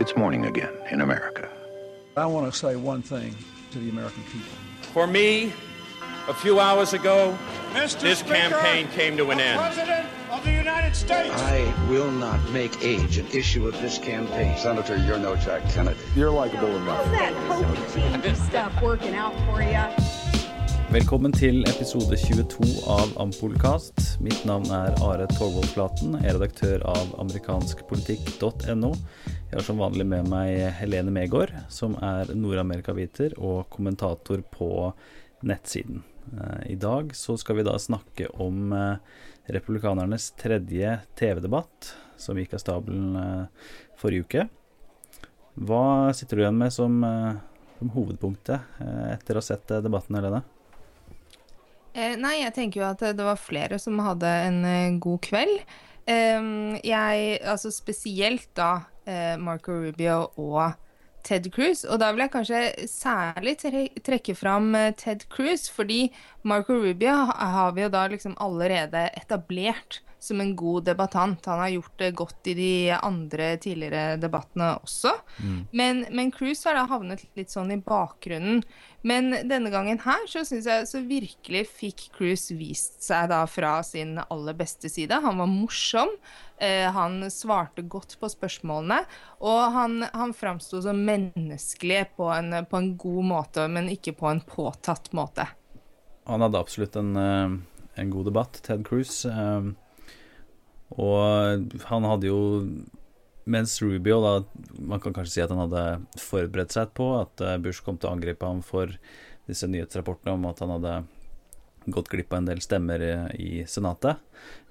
It's morning again in America. I want to say one thing to the American people. For me, a few hours ago, Mr. this Speaker, campaign came to an end. President of the United States. I will not make age an issue of this campaign. Senator, you're no Jack Kennedy. You're likable enough. How's that hokey team stuff working out for you? Velkommen til episode 22 av Ampolkast. Mitt navn er Are Torvold Flaten, er redaktør av amerikanskpolitikk.no. Jeg har som vanlig med meg Helene Megård, som er Nord-Amerika-viter og kommentator på nettsiden. Eh, I dag så skal vi da snakke om eh, republikanernes tredje TV-debatt, som gikk av stabelen eh, forrige uke. Hva sitter du igjen med som, som hovedpunktet etter å ha sett debatten, Helene? Eh, nei, jeg tenker jo at det var flere som hadde en eh, god kveld. Eh, jeg, altså spesielt da eh, Marco Rubio og Ted Cruz. Og da vil jeg kanskje særlig tre trekke fram eh, Ted Cruz, fordi Marco Rubio har vi jo da liksom allerede etablert som en god debattant. Han har gjort det godt i de andre tidligere debattene også. Men, men Cruise har da havnet litt sånn i bakgrunnen. Men denne gangen her så syns jeg så virkelig fikk Cruise vist seg da fra sin aller beste side. Han var morsom. Eh, han svarte godt på spørsmålene. Og han, han framsto som menneskelig på en, på en god måte, men ikke på en påtatt måte. Han hadde absolutt en, eh, en god debatt, Ted Cruise. eh, Og han hadde jo Mens Rubio, da Man kan kanskje si at han hadde forberedt seg på at eh, Bush kom til å angripe ham for disse nyhetsrapportene om at han hadde gått glipp av en del stemmer i, i Senatet.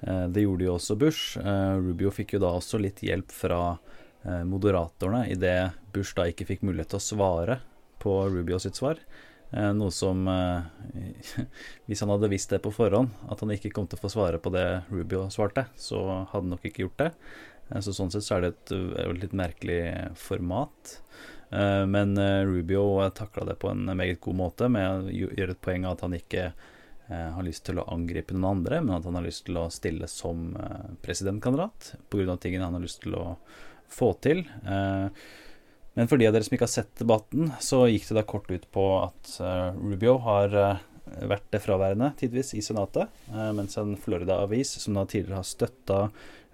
Eh, Det gjorde jo også Bush. Eh, Rubio fikk jo da også litt hjelp fra eh, moderatorene idet Bush da ikke fikk mulighet til å svare på Rubio sitt svar. Eh, Noe som eh, Hvis han hadde visst det på forhånd, at han ikke kom til å få svare på det Rubio svarte, så hadde han nok ikke gjort det. Eh, Så sånn sett så er det et, litt merkelig format. Men Rubio takla det på en meget god måte med å gjøre et poeng av at han ikke har lyst til å angripe noen andre, men at han har lyst til å stille som presidentkandidat pga. tingene han har lyst til å få til. Eh, Men for de av dere som ikke har sett debatten, så gikk det da kort ut på at eh, Rubio har vært vært fraværende tidvis i Senatet, eh, mens en Florida-avis, som da tidligere har støtta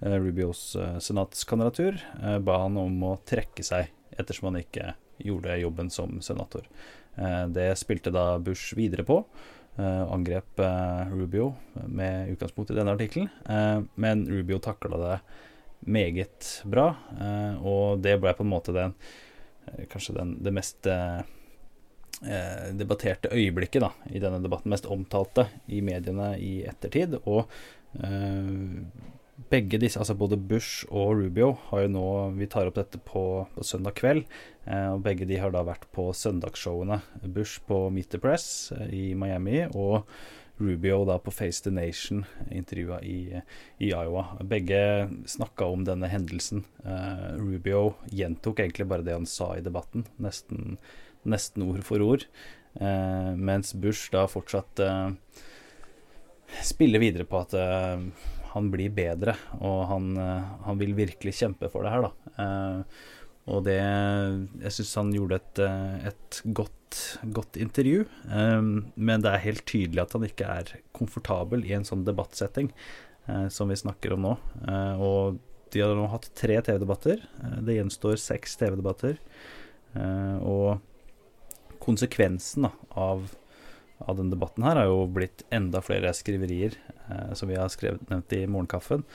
eh, Rubios eh, senatskandidatur, eh, ba han om å trekke seg ettersom han ikke gjorde jobben som senator. Eh, Det spilte da Bush videre på, eh, angrep eh, Rubio med utgangspunkt i denne artikkelen, eh, men Rubio takla det meget bra, eh, og det ble på en måte den eh, kanskje den, det mest eh, eh, debatterte øyeblikket da, i denne debatten, mest omtalte i mediene i ettertid. Og eh, begge disse, altså både Bush og Rubio, har jo nå Vi tar opp dette på, på søndag kveld, eh, og begge de har da vært på søndagsshowene. Bush på Meet the Press eh, i Miami, og Rubio da på Face the Nation, intervjua i, i Iowa. Begge snakka om denne hendelsen. Uh, Rubio gjentok egentlig bare det han sa i debatten, nesten, nesten ord for ord. Uh, mens Bush da fortsatt uh, spiller videre på at han blir bedre, og han, han vil virkelig kjempe for det her, da. Og det Jeg syns han gjorde et, eh, et godt, godt intervju, Um, men det er helt tydelig at han ikke er komfortabel i en sånn debattsetting uh, som vi snakker om nå. Uh, og de har nå hatt tre TV-debatter. Uh, det gjenstår seks TV-debatter. Og konsekvensen da, av, av denne debatten her har jo blitt enda flere skriverier, som vi har skrevet, nevnt i Morgenkaffen,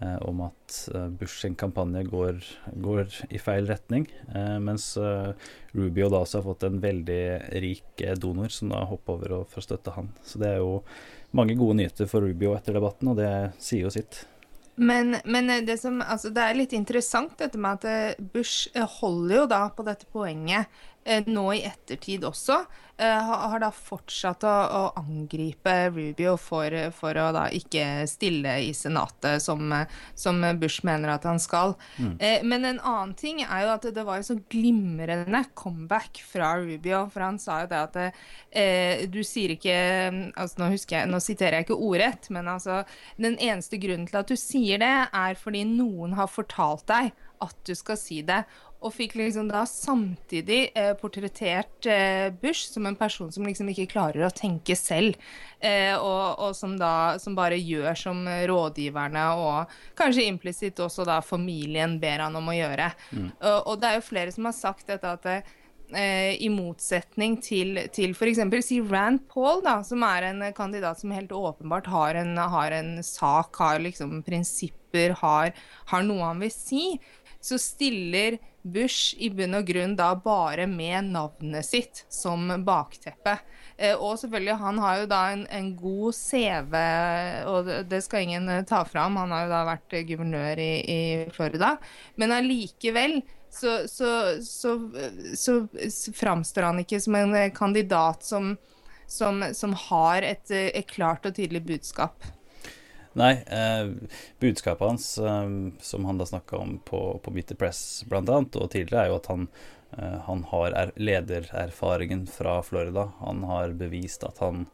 om at eh, Bush sin kampanje går, går i feil retning. Eh, mens eh, Rubio da også har fått en veldig rik eh, donor som da hopper over og får støtte han. Så det er jo mange gode nyheter for Rubio etter debatten, og det sier jo sitt. Men, men det, som, altså det er litt interessant dette med at eh, Bush eh, holder jo da på dette poenget eh, nå i ettertid også. eh, har da fortsatt å, å angripe Rubio for, for å da ikke stille i Senatet, som, eh, som Bush mener at han skal. Eh, men en annen ting er jo at det var jo så glimrende comeback fra Rubio, for han sa jo det at eh, du sier ikke altså nå, husker jeg, nå siterer jeg ikke ordrett, men altså den eneste grunnen til at du sier det, er fordi noen har fortalt deg at du skal si det. Og fikk liksom da samtidig eh, portrettert eh, Bush som en person som liksom ikke klarer å tenke selv. Eh, og, og som da som bare gjør som rådgiverne og kanskje implisitt også da familien ber han om å gjøre. Og, og det er jo flere som har sagt dette at eh, i motsetning til, til f.eks. si Rand Paul, da, som er en kandidat som helt åpenbart har en, har en sak, har liksom prinsipper, har, har noe han vil si, så stiller Bush i bunn og grunn da bare med navnet sitt som bakteppe. Eh, og selvfølgelig, han har jo da en, en god CV, og det- skal ingen ta ta fram. Han har jo da vært eh, guvernør i, i Florida. Men allikevel så, så, så, så, framstår han ikke som en eh, kandidat som, som, som har et, eh, et klart og tydelig budskap. Nei, eh, budskapet hans, eh, som han da snakka om på, på the Press annet, og tidligere, er jo at han, eh, han har er, ledererfaringen fra Florida. Han har bevist at han,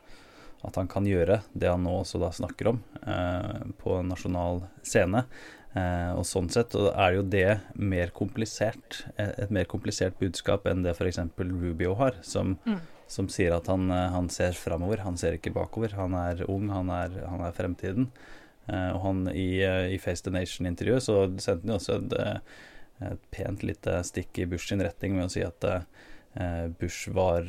at han kan gjøre det han nå også da snakker om eh, på en nasjonal scene. Eh, og sånn sett og er jo det mer komplisert, et, et mer komplisert budskap enn det f.eks. Rubio har, som, som sier at han, eh, han ser framover, han ser ikke bakover. Han er ung, han er, han er fremtiden. Eh, og han i, eh, i Face the Nation-intervjuet så sendte han jo også et, et pent lite stikk i Bush sin retning med å si at Bush var,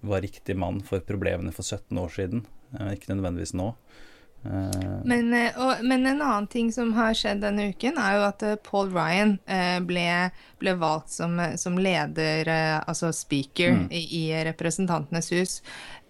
var riktig mann for problemene for 17 år siden, ikke nødvendigvis nå. Eh, Men, eh, og, men en annen ting som har skjedd denne uken, er jo at eh, Paul Ryan ble, ble valgt som, som leder, altså speaker, i, i Representantenes hus.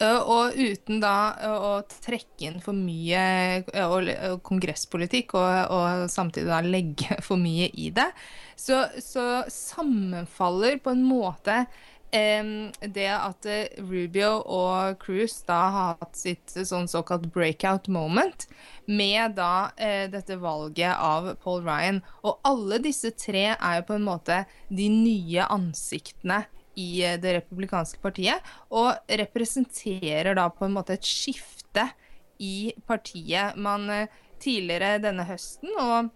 Og uten da å, trekke inn for mye og, og kongresspolitikk, og, og samtidig da legge for mye i det, så, så sammenfaller på en måte det at eh, Rubio og Cruz da har hatt sitt eh, sånn såkalt breakout moment med da eh, dette valget av Paul Ryan. Og alle disse tre er jo på en måte de nye ansiktene i eh, det republikanske partiet, og representerer da på en måte et skifte i partiet. Man tidligere denne høsten og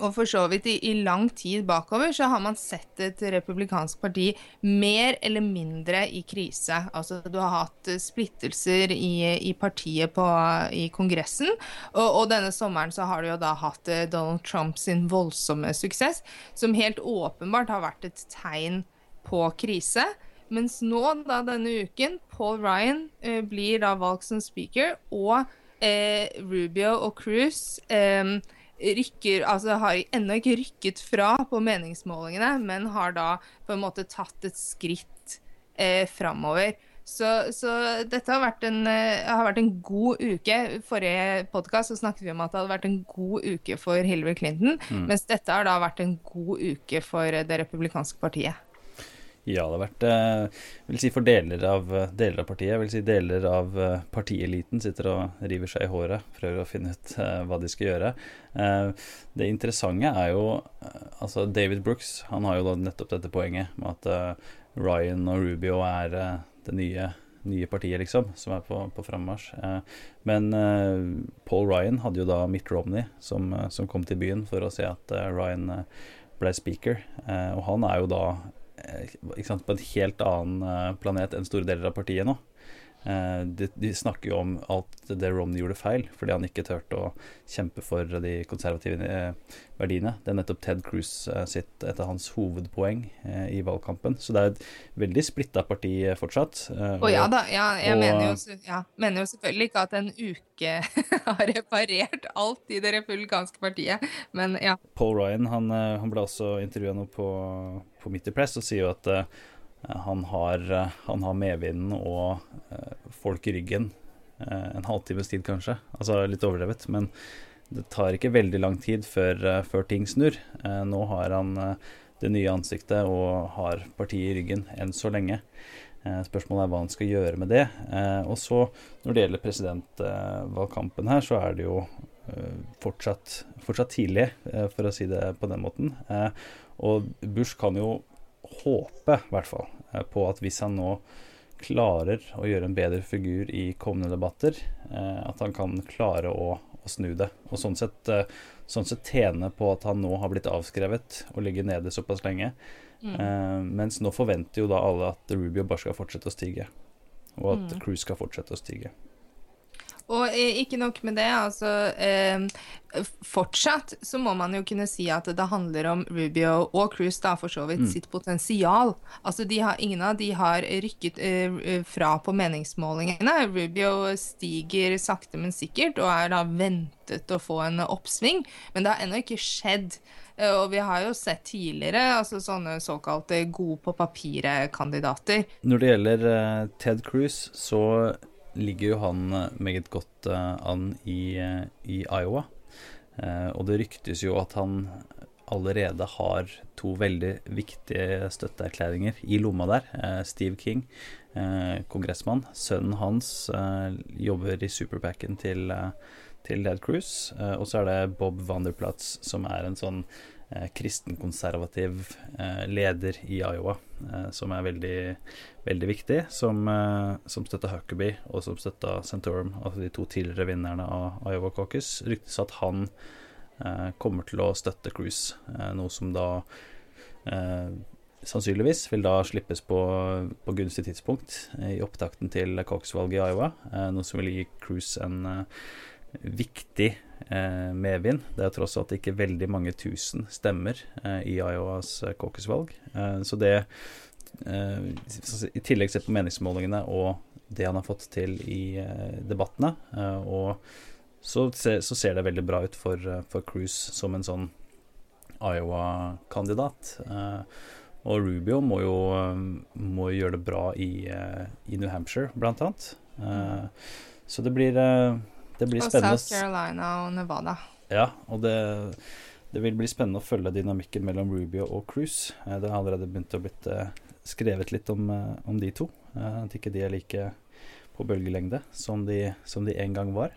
og for så vidt i, i lang tid bakover så har man sett et republikansk parti mer eller mindre i krise. Altså du har hatt eh, splittelser i, i partiet på, i Kongressen, og, og denne sommeren så har du jo da hatt eh, Donald Trump sin voldsomme suksess, som helt åpenbart har vært et tegn på krise. Mens nå, da denne uken, Paul Ryan eh, blir da valgt som speaker, og eh, Rubio og Cruz eh, rykker, altså har ennå ikke rykket fra på meningsmålingene, men har da på en måte tatt et skritt eh, framover. Så, så dette har vært, en, eh, har vært en god uke. I forrige podkast snakket vi om at det hadde vært en god uke for Hillary Clinton, mens dette har da vært en god uke for eh, det republikanske partiet. Ja, det har vært eh, vil si for deler av, deler av partiet. Vil si deler av eh, partieliten sitter og river seg i håret, prøver å finne ut eh, hva de skal gjøre. Eh, det interessante er jo eh, Altså, David Brooks han har jo da nettopp dette poenget med at eh, Ryan og Rubio er eh, det nye, nye partiet, liksom, som er på, på frammarsj. Eh, men eh, Paul Ryan hadde jo da Mitt Romney som, eh, som kom til byen for å se at eh, Ryan eh, ble speaker, eh, og han er jo da eh, sant, på en helt annen eh, planet enn store deler av partiet nå. Eh, de, de snakker jo om alt det Romney gjorde feil, fordi han ikke turte å kjempe for de konservative eh, verdiene. Det er nettopp Ted Cruz eh, sitt et av hans hovedpoeng eh, i valgkampen. Så det er et veldig splitta parti eh, fortsatt. eh, Å ja da, ja, jeg og- mener, jo, ja, mener jo selvfølgelig ikke at en uke har reparert alt i det republikanske partiet, men ja. Paul Ryan han, eh, han ble også intervjua nå på, på Meet the Press og sier jo at eh, han, har, eh, han har medvinden og eh, folk i ryggen en halvtimes tid, kanskje. Altså litt overdrevet, men det tar ikke veldig lang tid før, før ting snur. Nå har han det nye ansiktet og har partiet i ryggen enn så lenge. Spørsmålet er hva han skal gjøre med det. Og så Når det gjelder presidentvalgkampen her, så er det jo fortsatt, fortsatt tidlig, eh, for å si det på den måten. Eh, Og Bush kan jo håpe, i hvert fall, eh, på at hvis han nå klarer å gjøre en bedre figur i kommende debatter, eh, at han kan klare å, å snu det. Og sånn sett, eh, sånn sett tjene på at han nå har blitt avskrevet og ligger nede såpass lenge. Mm. mens nå forventer jo da alle at Rubio bare skal fortsette å stige. Og at Cruise skal fortsette å stige. Og eh, ikke nok med det, altså eh, Fortsatt så må man jo kunne si at det handler om Rubio og Cruise, da for så vidt, sitt potensial. Altså de har, Ingen av de har rykket eh, fra på meningsmålingene. Rubio stiger sakte, men sikkert, og er da ventet å få en oppsving. Men det har ennå ikke skjedd. Eh, Og vi har jo sett tidligere altså sånne såkalte gode på papiret-kandidater. Når det gjelder eh, Ted Cruz, så ligger jo han eh, meget godt eh, an i, eh, i Iowa. Og det ryktes jo at han allerede har to veldig viktige støtteerklæringer i lomma der. Steve King, kongressmann. Sønnen hans jobber i superpacken til, til Cruz. Eh, og så er det Bob Vanderplatz, som er en sånn kristenkonservativ eh, leder i Iowa, eh, som er veldig, veldig viktig. Som, eh, som støtta Huckabee, og som støtta Centorum, altså de to tidligere vinnerne av Iowa Caucus. Ryktes at han eh, kommer til å støtte Cruise, eh, noe som da eh, sannsynligvis vil da slippes på, på gunstig tidspunkt eh, i opptakten til caucusvalget i Iowa, eh, noe som vil gi Cruise en eh, viktig eh, medvind. Det er tross alt ikke veldig mange tusen stemmer eh, i Iowas eh, caucusvalg. Eh, så det eh, I tillegg sett på meningsmålingene og det han har fått til i eh, debattene, eh, og så, ser- det veldig bra ut for, eh, for Cruise som en sånn Iowa-kandidat. Eh, og Rubio må jo, eh, må gjøre det bra i, eh, i New Hampshire, blant annet. Eh, så det blir, eh, det blir Og spennende. South Carolina og Nevada. ja, og det, det vil bli spennende å følge dynamikken mellom Rubio og Cruise. Eh, Det har allerede begynt å blitt eh, skrevet litt om, eh, om de to. At ikke de er like på bølgelengde som de, som de en gang var.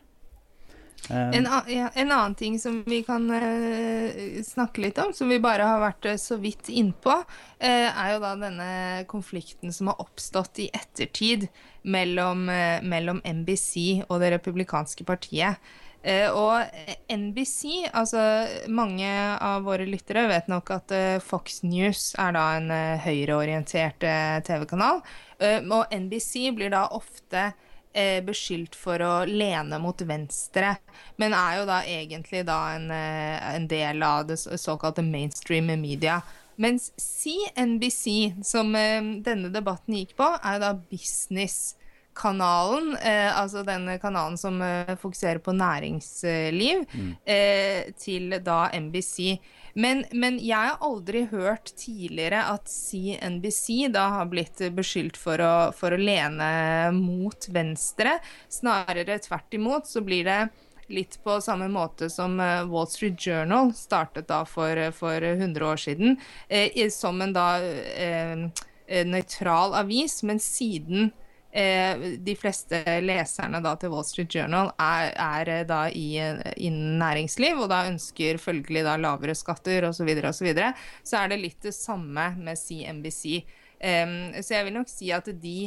Eh, En, en annen ting som vi kan eh, snakke litt om, som vi bare har vært eh, så vidt innpå, eh, er jo da denne konflikten som har oppstått i ettertid mellom, mellom NBC og det republikanske partiet. Og NBC, altså mange av våre lyttere vet nok at Fox News er da en høyreorientert TV-kanal, og NBC blir da ofte eh, beskyldt for å lene mot venstre, men er jo da egentlig da en, eh, en del av det såkalte mainstream media. Mens CNBC, som eh, denne debatten gikk på, er jo da business-kanalen, eh, altså denne kanalen som eh, fokuserer på næringsliv, eh, til da NBC. Men, men jeg har aldri hørt tidligere at CNBC da har blitt beskyldt for å, for å lene mot venstre. Snarere tvert imot så blir det litt på samme måte som eh, Wall Street Journal startet da for, for 100 år siden, eh, som en da eh, nøytral avis, men siden eh, de fleste leserne da til Wall Street Journal er, er eh, da i, eh, innen næringsliv, og da ønsker følgelig da lavere skatter osv., så, videre, og så, videre, så er det litt det samme med CNBC. Em, så jeg vil nok si at de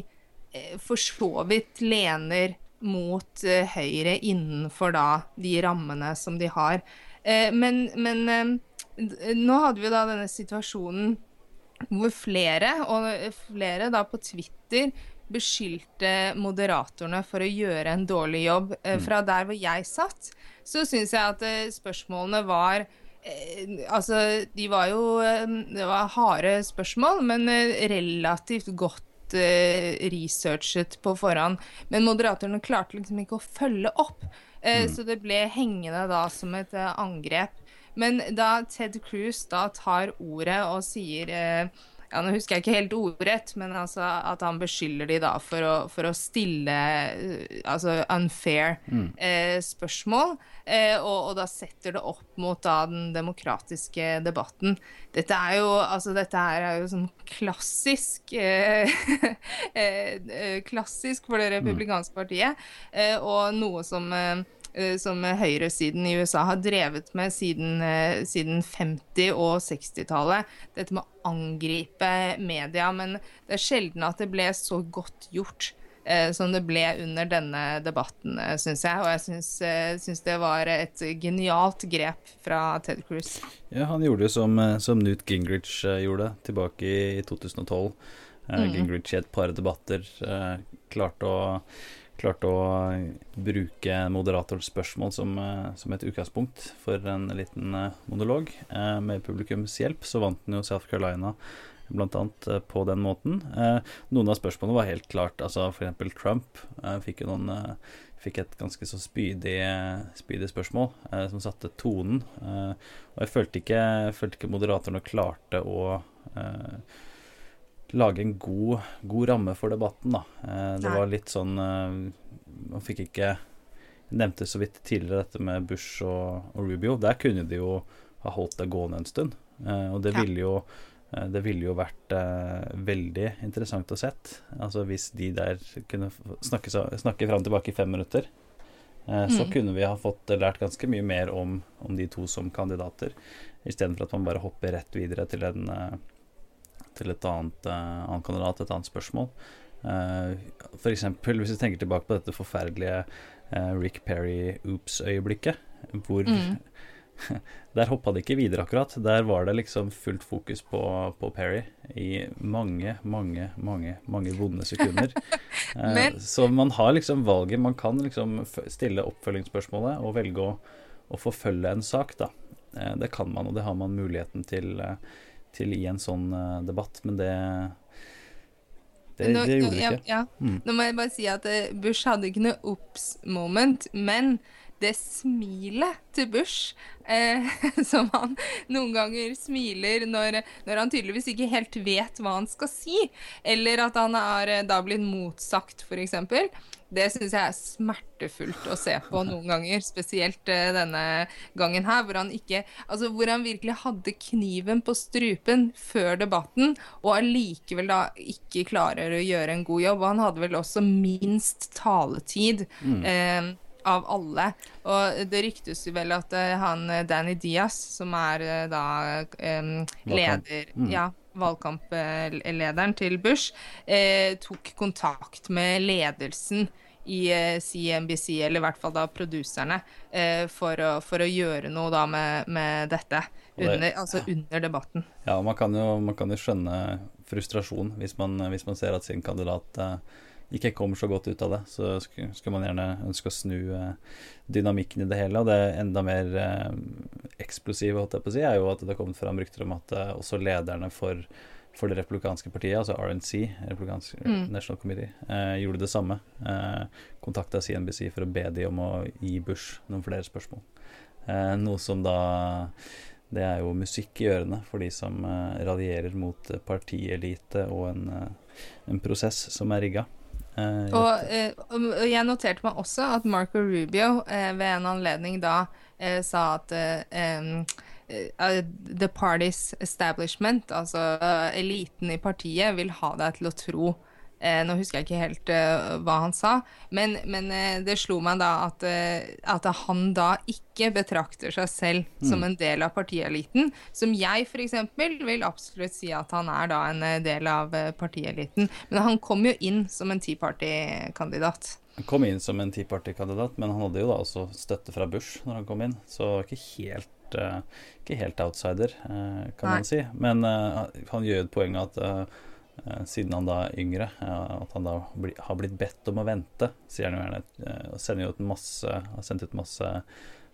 eh, for så vidt lener mot eh, høyre innenfor da de rammene som de har. Eh, men men eh, nå hadde vi da denne situasjonen hvor flere, og flere da på Twitter, beskyldte moderatorene for å gjøre en dårlig jobb. Eh, Fra der hvor jeg satt, så syns jeg at eh, spørsmålene var eh, Altså, de var jo Det var harde spørsmål, men relativt godt researchet på forhånd. Men moderatorene klarte liksom ikke å følge opp, eh, så det ble hengende da som et angrep. Men da Ted Cruz da tar ordet og sier eh, ja, Nå husker jeg ikke helt ordrett, men altså at han beskylder de da for å, for å stille eh, altså unfair eh, spørsmål, eh, og, og da setter det opp mot da den demokratiske debatten. Dette er jo, altså dette her er jo sånn klassisk eh, eh, eh, Klassisk for det republikanske partiet, eh, og noe som som høyresiden i USA har drevet med siden, eh, siden 50- og 60-tallet. Dette med å angripe media. Men det er sjelden at det ble så godt gjort eh, som det ble under denne debatten, eh, syns jeg. Og jeg syns, eh, det var et genialt grep fra Ted Cruz. Ja, han gjorde det som, eh, som Newt Gingrich eh, gjorde tilbake i 2012. Eh, Mm. Gingrich i et par debatter eh, klarte å klarte å bruke moderatorens spørsmål som, eh, som et utgangspunkt for en liten eh, monolog. Eh, Med publikums hjelp så vant han jo South Carolina eh, på den måten. Noen av spørsmålene var helt klart, altså eksempel Trump fikk jo noen Fikk et ganske så spydig, spydig spørsmål som satte tonen. Og jeg følte ikke, jeg følte ikke moderatorene klarte å lage en god, god ramme for debatten, da. Eh, det Nei. var litt sånn eh, Man fikk ikke Jeg nevnte så vidt tidligere dette med Bush og, og Rubio. Der kunne de jo ha holdt det gående en stund. Eh, og det Ja. ville jo det ville jo vært veldig interessant å sett. Altså Hvis de der kunne snakke, snakke fram og tilbake i fem minutter, eh, så Mm. kunne vi ha fått lært ganske mye mer om, om de to som kandidater, istedenfor at man bare hopper rett videre til en til et annet, eh, annen kandidat, et annet spørsmål. Uh, for eksempel hvis vi tenker tilbake på dette forferdelige eh, Rick Perry-oops-øyeblikket, hvor Mm. Der hoppa det ikke videre, akkurat. Der var det liksom fullt fokus på, på Perry i mange, mange, mange mange vonde sekunder. Eh, Men- så man har liksom valget. Man kan liksom stille oppfølgingsspørsmålet og velge å, å forfølge en sak, da. Eh, det kan man, og det har man muligheten til, eh, til i en sånn eh, debatt, men det det, Nå- det gjorde det ikke. Ja. Mm. Nå må jeg bare si at eh, Bush hadde ikke noe ops-moment, men det smilet til Bush, eh, som han noen ganger smiler når, når han tydeligvis ikke helt vet hva han skal si, eller at han har eh, da blitt motsagt, f.eks., det syns jeg er smertefullt å se på noen ganger, spesielt eh, denne gangen her, hvor han ikke Altså hvor han virkelig hadde kniven på strupen før debatten, og allikevel da ikke klarer å gjøre en god jobb. Og han hadde vel også minst taletid. Eh, av alle. Og det ryktes jo vel at eh, han Danny Diaz, som er eh, da um, leder Ja, valgkamplederen til Bush, eh, tok kontakt med ledelsen i eh, CNBC, eller i hvert fall da produserne, eh, for, å, for å gjøre noe da med, med dette. Det- Under, altså under debatten. Ja, man kan jo, man kan jo skjønne frustrasjon hvis man, hvis man ser at sin kandidat eh, ikke kommer så godt ut av det. Så skulle, man gjerne ønske å snu eh, dynamikken i det hele. Og det enda mer eh, eksplosive, holdt jeg på å si, er jo at det har kommet fram rykter om at eh, også lederne for, for det republikanske partiet, altså RNC, Republikansk Mm. National Committee, eh, gjorde det samme. Eh, Kontakta CNBC for å be de om å gi Bush noen flere spørsmål. Eh, noe som da det er jo musikk i ørene for de som eh, raljerer mot partielite og en, en prosess som er rigga. Eh, Og, og jeg noterte meg også at Marco Rubio eh, ved en anledning da sa at eh, the party's establishment, altså eliten i partiet, vil ha deg til å tro Nå husker jeg ikke helt eh, hva han sa, men, men eh, det slo meg da at, eh, at han da ikke betrakter seg selv som en del av partieliten, som jeg f.eks. vil absolutt si at han er da en eh, del av eh, partieliten. Men han kom jo inn som en Tea Party-kandidat. Han kom inn som en Tea Party-kandidat, men han hadde jo da også støtte fra Bush når han kom inn, så ikke helt, eh, ikke helt outsider, eh, kan Nei. man si. Men uh, han gjør jo et poeng av at eh, eh, siden han da er yngre, eh, at han da har blitt bedt om å vente, sier han jo gjerne. eh, sender jo ut masse, har sendt ut masse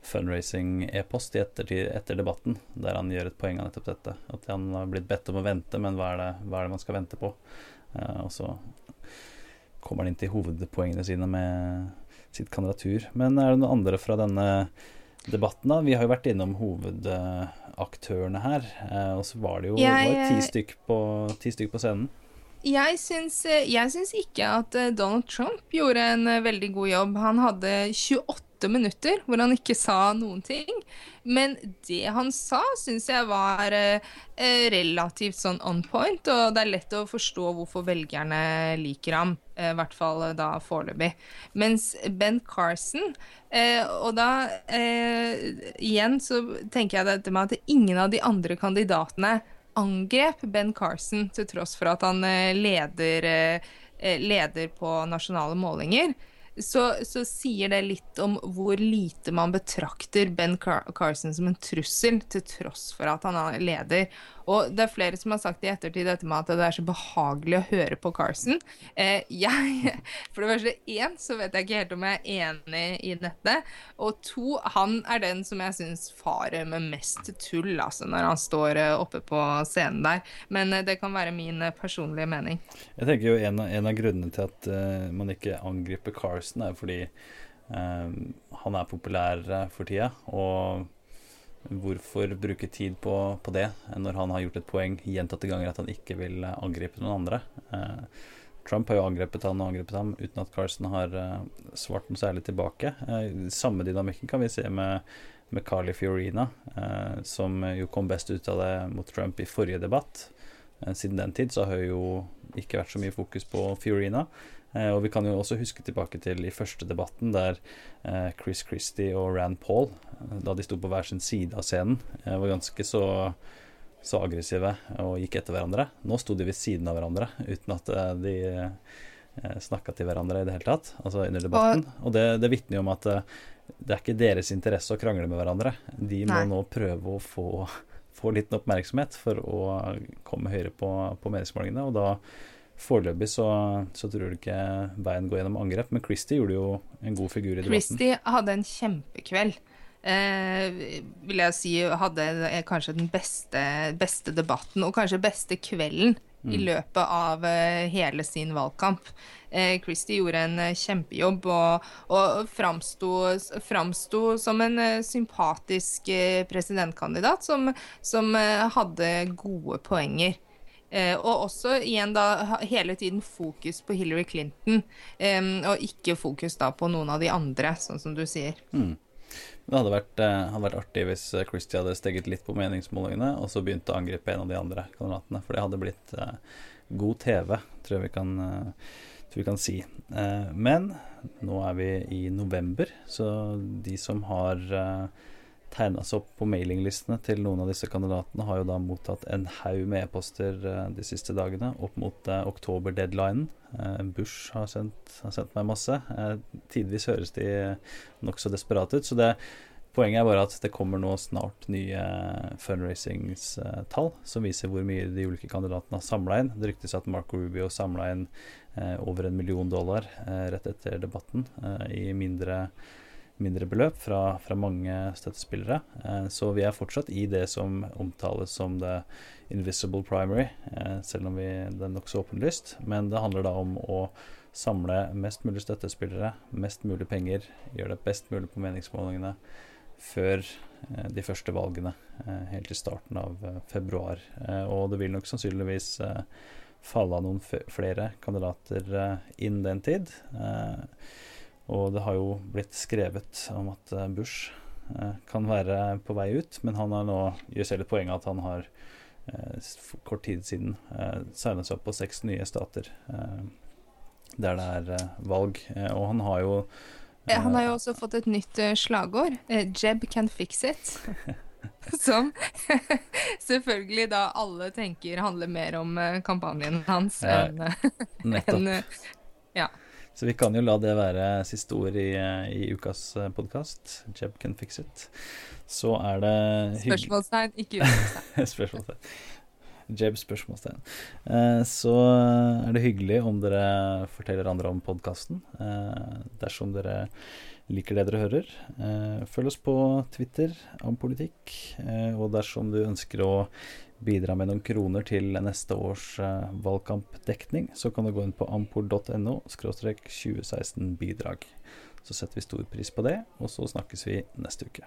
fundraising-e-post etter, etter debatten, der han gjør et poeng av nettopp dette. At han har blitt bedt om å vente, men hva er det, hva er det man skal vente på? Eh, og så kommer han inn til hovedpoengene sine med sitt kandidatur. Men er det noen andre fra denne debatten, da? Vi har jo vært innom hovedaktørene her. eh, Og så var det jo det var jo ti eh, stykk på, ti stykk på scenen. Jeg syns, eh, jeg syns ikke at Donald Trump gjorde en veldig god jobb. Han hadde 28 minutter hvor han ikke sa noen ting. Men det han sa, syns jeg var eh, eh, relativt sånn on point, og det er lett å forstå hvorfor velgerne liker ham. eh, I hvert fall eh, da foreløpig. Mens Ben Carson eh, Og da eh, igjen så tenker jeg dette med at ingen av de andre kandidatene angrep Ben Carson til tross for at han leder leder på nasjonale målinger, så, så, sier det litt om hvor lite man betrakter Ben Car Carson som en trussel, til tross for at han er leder. Og det er flere som har sagt i ettertid dette med at det er så behagelig å høre på Carson. Eh, jeg, for det første, én, så vet jeg ikke helt om jeg er enig i dette. Og to, han er den som jeg syns farer med mest tull, altså, når han står eh, oppe på scenen der. Men eh, det kan være min eh, personlige mening. Jeg tenker jo en av, en av grunnene til at uh, man ikke angriper Carson, er fordi uh, han er populær for tida. og Hvorfor bruke tid på, på, det når han har gjort et poeng gjentatte ganger at han ikke vil eh, angripe noen andre? Eh, Trump har jo angrepet han og angrepet ham uten at Carson har eh, svart noe særlig tilbake. Eh, samme dynamikken kan vi se med, med Carly Fiorina, eh, som jo kom best ut av det mot Trump i forrige debatt. Eh, siden den tid så har jo ikke vært så mye fokus på Fiorina. Eh, og vi kan jo også huske tilbake til i første debatten, der eh, Chris Christie og Rand Paul, eh, da de sto på hver sin side av scenen, var ganske så, så aggressive og gikk etter hverandre. Nå sto de ved siden av hverandre uten at de snakka til hverandre i det hele tatt, altså under debatten. Og det, det vitner jo om at det er ikke deres interesse å krangle med hverandre. De må Nei. nå prøve å få, få litt oppmerksomhet for å komme høyere på, på meningsmålingene, og da Foreløpig så, så, tror du ikke veien går gjennom angrep, men Christie gjorde jo en god figur i debatten. Christie hadde en kjempekveld. Eh, vil jeg si hadde kanskje den beste, beste debatten, og kanskje beste kvelden mm. i løpet av uh, hele sin valgkamp. Eh, Christie gjorde en uh, kjempejobb og, og framsto som en sympatisk presidentkandidat som, som hadde gode poenger. Eh, og også igjen da hele tiden fokus på Hillary Clinton, eh, og ikke fokus da på noen av de andre, sånn som du sier. Mm. Det hadde vært, eh, hadde vært, artig hvis Christie hadde steget litt på meningsmålingene, og så begynte å angripe en av de andre kandidatene. For det hadde blitt eh, god TV, tror jeg vi kan, uh, vi kan si. Eh, men nå er vi i november, så de som har tegna seg opp på mailinglistene til noen av disse kandidatene, har jo da mottatt en haug med e-poster uh, de siste dagene opp mot eh, oktober-deadlinen. Eh, Bush har sendt, har sendt, meg masse. tidvis høres de nokså desperate ut. Så det, poenget er bare at det kommer nå snart nye fundraisingstall som viser hvor mye de ulike kandidatene har samla inn. Det ryktes at Marco Rubio samla inn over en million dollar rett etter debatten i mindre mindre beløp fra, fra mange støttespillere. Eh, så vi er fortsatt i det som omtales som the invisible primary, eh, selv om vi, det er nokså åpenlyst. Men det handler da om å samle mest mulig støttespillere, mest mulig penger, gjøre det best mulig på meningsmålingene før eh, de første valgene, helt i starten av februar. Og det vil nok sannsynligvis falle av noen flere kandidater innen den tid. Og det har jo blitt skrevet om at eh, Bush eh, kan være på vei ut, men han har nå gjør selv et poeng at han har eh, kort tid siden signet seg opp på seks nye stater der det er valg. og han har jo Han har jo også fått et nytt slagord. 'Jeb can fix it'. Som selvfølgelig da alle tenker handler mer om kampanjen hans enn en, ja. Så vi kan jo la det være siste ord i, i ukas eh, podkast. Jeb can fix it. Så er det Spørsmålstegn, ikke utropstegn. spørsmålstegn. Jeb spørsmålstegn. Eh, så er det hyggelig om dere forteller andre om podkasten. Eh, dersom dere liker det dere hører. Eh, følg oss på Twitter om politikk. Eh, og dersom du ønsker å bidra med noen kroner til neste års uh, valgkampdekning, så kan du gå inn på ampor.no 2016 bidrag. Så setter vi stor pris på det, og så snakkes vi neste uke.